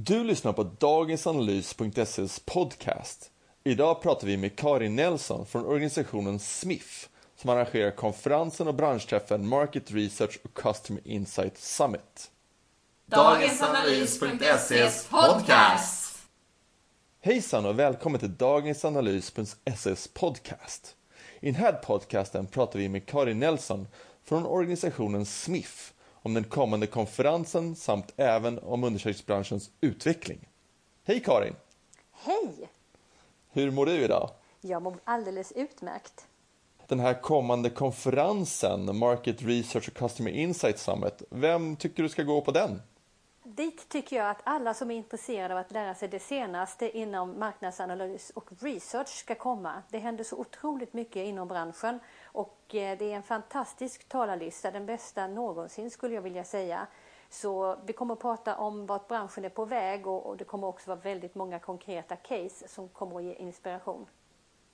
Du lyssnar på dagensanalys.ses podcast. Idag pratar vi med Karin Nelson från organisationen SMIF som arrangerar konferensen och branschträffen Market Research och Customer Insight Summit. Dagensanalys.ses podcast. Hejsan och välkommen till dagensanalys.ses podcast. I den här podcasten pratar vi med Karin Nelson från organisationen SMIF om den kommande konferensen samt även om undersökningsbranschens utveckling. Hej Karin! Hej! Hur mår du idag? Jag mår alldeles utmärkt. Den här kommande konferensen, Market Research och Customer Insight Summit, vem tycker du ska gå på den? Dit tycker jag att alla som är intresserade av att lära sig det senaste inom marknadsanalys och research ska komma. Det händer så otroligt mycket inom branschen och eh, det är en fantastisk talarlista, den bästa någonsin skulle jag vilja säga. Så vi kommer att prata om vart branschen är på väg och, det kommer också vara väldigt många konkreta case som kommer att ge inspiration.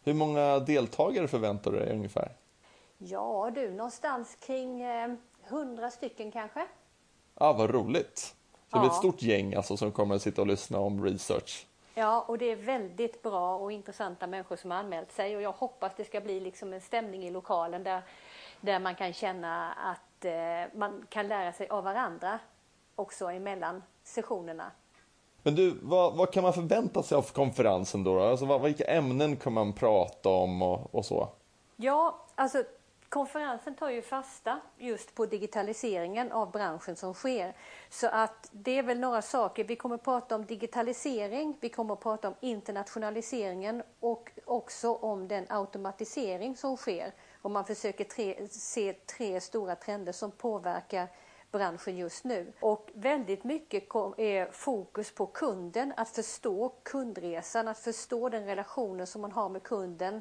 Hur många deltagare förväntar du dig ungefär? Ja du, någonstans kring eh, 100 stycken kanske. Ja, ah, vad roligt. Så det blir ett stort gäng alltså som kommer att sitta och lyssna om research. Ja, och det är väldigt bra och intressanta människor som har anmält sig och jag hoppas det ska bli liksom en stämning i lokalen där, där man kan känna att eh, man kan lära sig av varandra också emellan sessionerna. Men du, vad, vad kan man förvänta sig av konferensen då? Alltså, vad, vilka ämnen kan man prata om och, och så? Ja, alltså konferensen tar ju fasta just på digitaliseringen av branschen som sker. Så att det är väl några saker. Vi kommer att prata om digitalisering, vi kommer att prata om internationaliseringen och också om den automatisering som sker. Och man försöker tre, se tre stora trender som påverkar branschen just nu. Och väldigt mycket är fokus på kunden, att förstå kundresan, att förstå den relationen som man har med kunden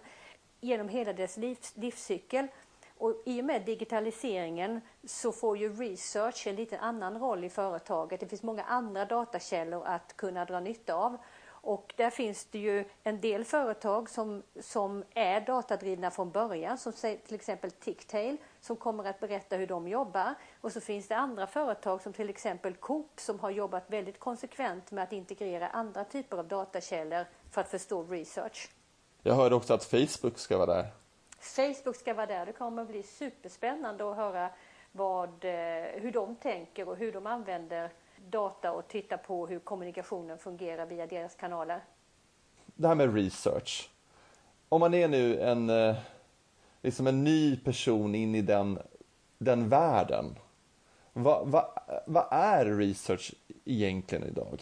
genom hela dess livscykel. Och I och med digitaliseringen så får ju research en lite annan roll i företaget. Det finns många andra datakällor att kunna dra nytta av. Och där finns det ju en del företag som, som är datadrivna från början, som till exempel Ticktail, som kommer att berätta hur de jobbar. Och så finns det andra företag som till exempel Coop som har jobbat väldigt konsekvent med att integrera andra typer av datakällor för att förstå research. Jag hörde också att Facebook ska vara där. Facebook ska vara där. Det kommer att bli superspännande att höra vad, eh, hur de tänker och hur de använder data och titta på hur kommunikationen fungerar via deras kanaler. Det här med research. Om man är nu en, eh, liksom en ny person in i den, den världen. Vad, vad, vad är research egentligen idag?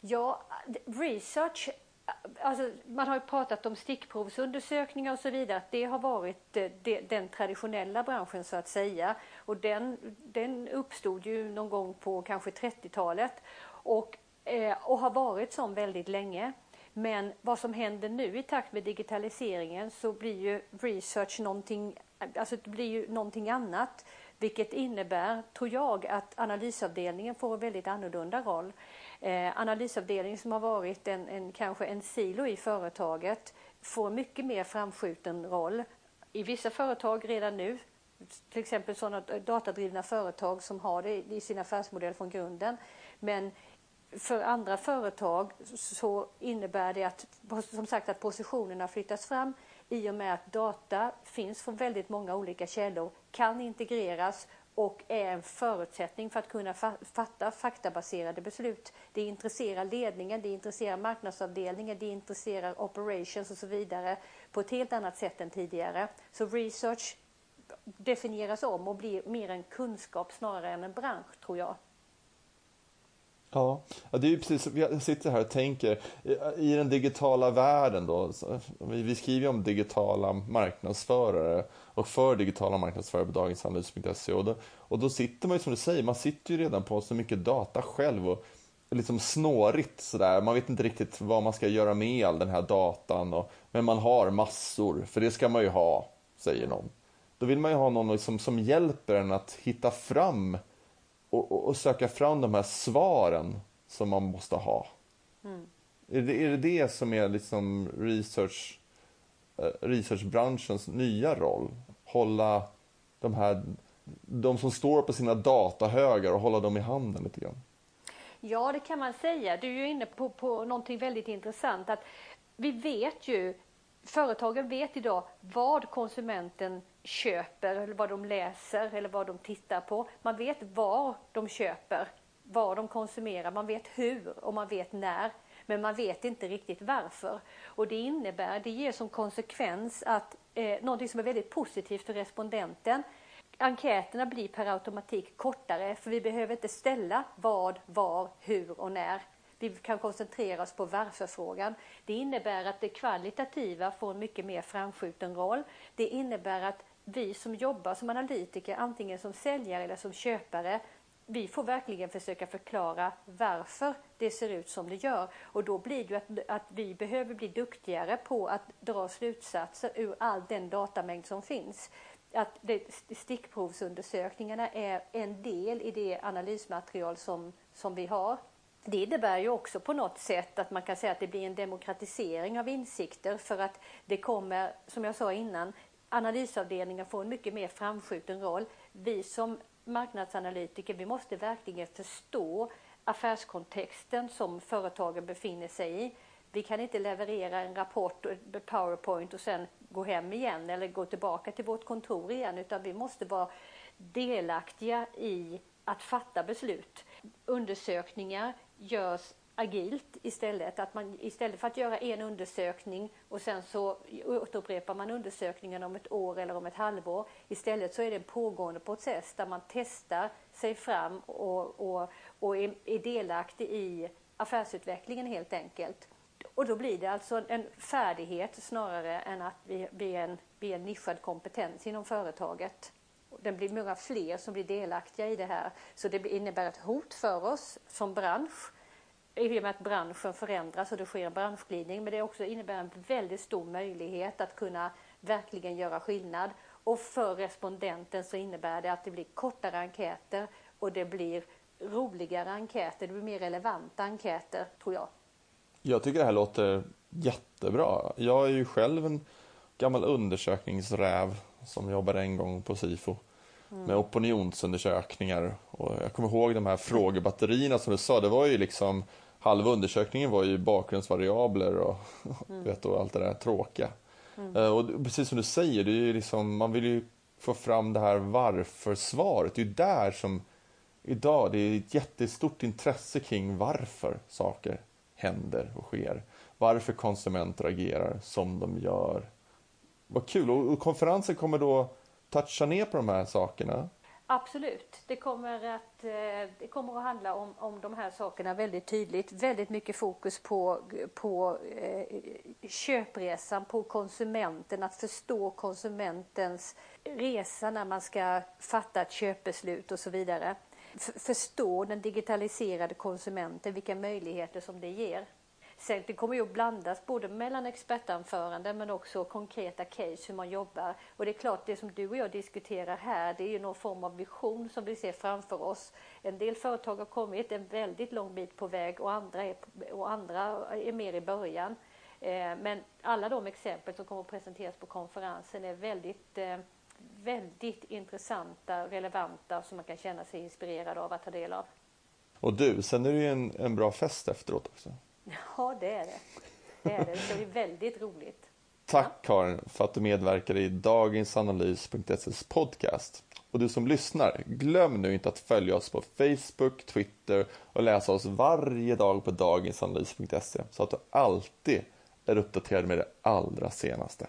Ja, research Alltså, man har ju pratat om stickprovsundersökningar och så vidare. Att det har varit eh, de, den traditionella branschen så att säga. Och den, den uppstod ju någon gång på kanske 30-talet och, eh, och har varit så väldigt länge. Men vad som händer nu i takt med digitaliseringen så blir ju research någonting, alltså det blir ju någonting annat. Vilket innebär, tror jag, att analysavdelningen får en väldigt annorlunda roll. Eh, analysavdelningen som har varit en, en, kanske en silo i företaget får mycket mer framskjuten roll. I vissa företag redan nu, till exempel sådana datadrivna företag som har det i sin affärsmodell från grunden. Men för andra företag så innebär det att, som sagt, att positionerna flyttas fram i och med att data finns från väldigt många olika källor, kan integreras och är en förutsättning för att kunna fatta faktabaserade beslut. Det intresserar ledningen, det intresserar marknadsavdelningen, det intresserar operations och så vidare på ett helt annat sätt än tidigare. Så research definieras om och blir mer en kunskap snarare än en bransch tror jag. Ja, det är ju precis, jag sitter här och tänker, i den digitala världen då, vi skriver ju om digitala marknadsförare och för digitala marknadsförare på dagensanalys.se och, då, och då sitter man ju som du säger, man sitter ju redan på så mycket data själv och liksom snårigt sådär, man vet inte riktigt vad man ska göra med all den här datan, och, men man har massor, för det ska man ju ha, säger någon. Då vill man ju ha någon liksom som hjälper en att hitta fram och, och, söka fram de här svaren som man måste ha. Mm. Är, det, är det det som är liksom research, uh, researchbranschens nya roll? Hålla de här, de som står på sina datahögar och hålla dem i handen lite grann? Ja, det kan man säga. Du är ju inne på, på någonting väldigt intressant. Att vi vet ju, företagen vet idag vad konsumenten köper, eller vad de läser eller vad de tittar på. Man vet var de köper, vad de konsumerar, man vet hur och man vet när. Men man vet inte riktigt varför. Och det innebär, det ger som konsekvens att eh, någonting som är väldigt positivt för respondenten enkäterna blir per automatik kortare för vi behöver inte ställa vad, var, hur och när. Vi kan koncentrera oss på varför-frågan. Det innebär att det kvalitativa får en mycket mer framskjuten roll. Det innebär att vi som jobbar som analytiker, antingen som säljare eller som köpare, vi får verkligen försöka förklara varför det ser ut som det gör. Och då blir det att, att vi behöver bli duktigare på att dra slutsatser ur all den datamängd som finns att det, stickprovsundersökningarna är en del i det analysmaterial som, som vi har. Det innebär ju också på något sätt att man kan säga att det blir en demokratisering av insikter för att det kommer, som jag sa innan, analysavdelningen får en mycket mer framskjuten roll. Vi som marknadsanalytiker, vi måste verkligen förstå affärskontexten som företagen befinner sig i. Vi kan inte leverera en rapport, ett powerpoint och sen gå hem igen eller gå tillbaka till vårt kontor igen utan vi måste vara delaktiga i att fatta beslut. Undersökningar görs agilt istället. Att man, istället för att göra en undersökning och sen så återupprepar man undersökningen om ett år eller om ett halvår. Istället så är det en pågående process där man testar sig fram och, och, och är, är delaktig i affärsutvecklingen helt enkelt. Och då blir det alltså en färdighet snarare än att vi, vi, är en, vi är en nischad kompetens inom företaget. Det blir många fler som blir delaktiga i det här. Så det innebär ett hot för oss som bransch i och med att branschen förändras och det sker en branschglidning. Men det också innebär en väldigt stor möjlighet att kunna verkligen göra skillnad. Och för respondenten så innebär det att det blir kortare enkäter och det blir roligare enkäter, det blir mer relevanta enkäter tror jag. Jag tycker det här låter jättebra. Jag är ju själv en gammal undersökningsräv som jobbade en gång på SIFO mm med opinionsundersökningar. Och jag kommer ihåg de här frågebatterierna som du sa, det var ju liksom halva undersökningen var ju bakgrundsvariabler och, mm. vet, och allt det där tråkiga. Mm. Eh, och precis som du säger, det är liksom, man vill ju få fram det här varför-svaret. Det är ju där som idag, det är ett jättestort intresse kring varför saker händer och sker. Varför konsumenter agerar som de gör. Vad kul! Och konferensen kommer då toucha ner på de här sakerna. Absolut. Det kommer att, eh, det kommer att handla om, om de här sakerna väldigt tydligt. Väldigt mycket fokus på, på eh, köpresan, på konsumenten, att förstå konsumentens resa när man ska fatta ett köpbeslut och så vidare förstå den digitaliserade konsumenten, vilka möjligheter som det ger. Sen det kommer ju att blandas både mellan expertanföranden men också konkreta case hur man jobbar. Och det är klart, det som du och jag diskuterar här, det är ju någon form av vision som vi ser framför oss. En del företag har kommit en väldigt lång bit på väg och andra är, och andra är mer i början. Eh, men alla de exempel som kommer att presenteras på konferensen är väldigt eh, väldigt intressanta, relevanta som man kan känna sig inspirerad av att ta del av. Och du, sen är det ju en, en bra fest efteråt också. Ja, det är det. Det är det. Det ska bli väldigt roligt. Tack ja. Karin för att du medverkade i dagensanalys.ses podcast. Och du som lyssnar, glöm nu inte att följa oss på Facebook, Twitter och läsa oss varje dag på dagensanalys.se så att du alltid är uppdaterad med det allra senaste.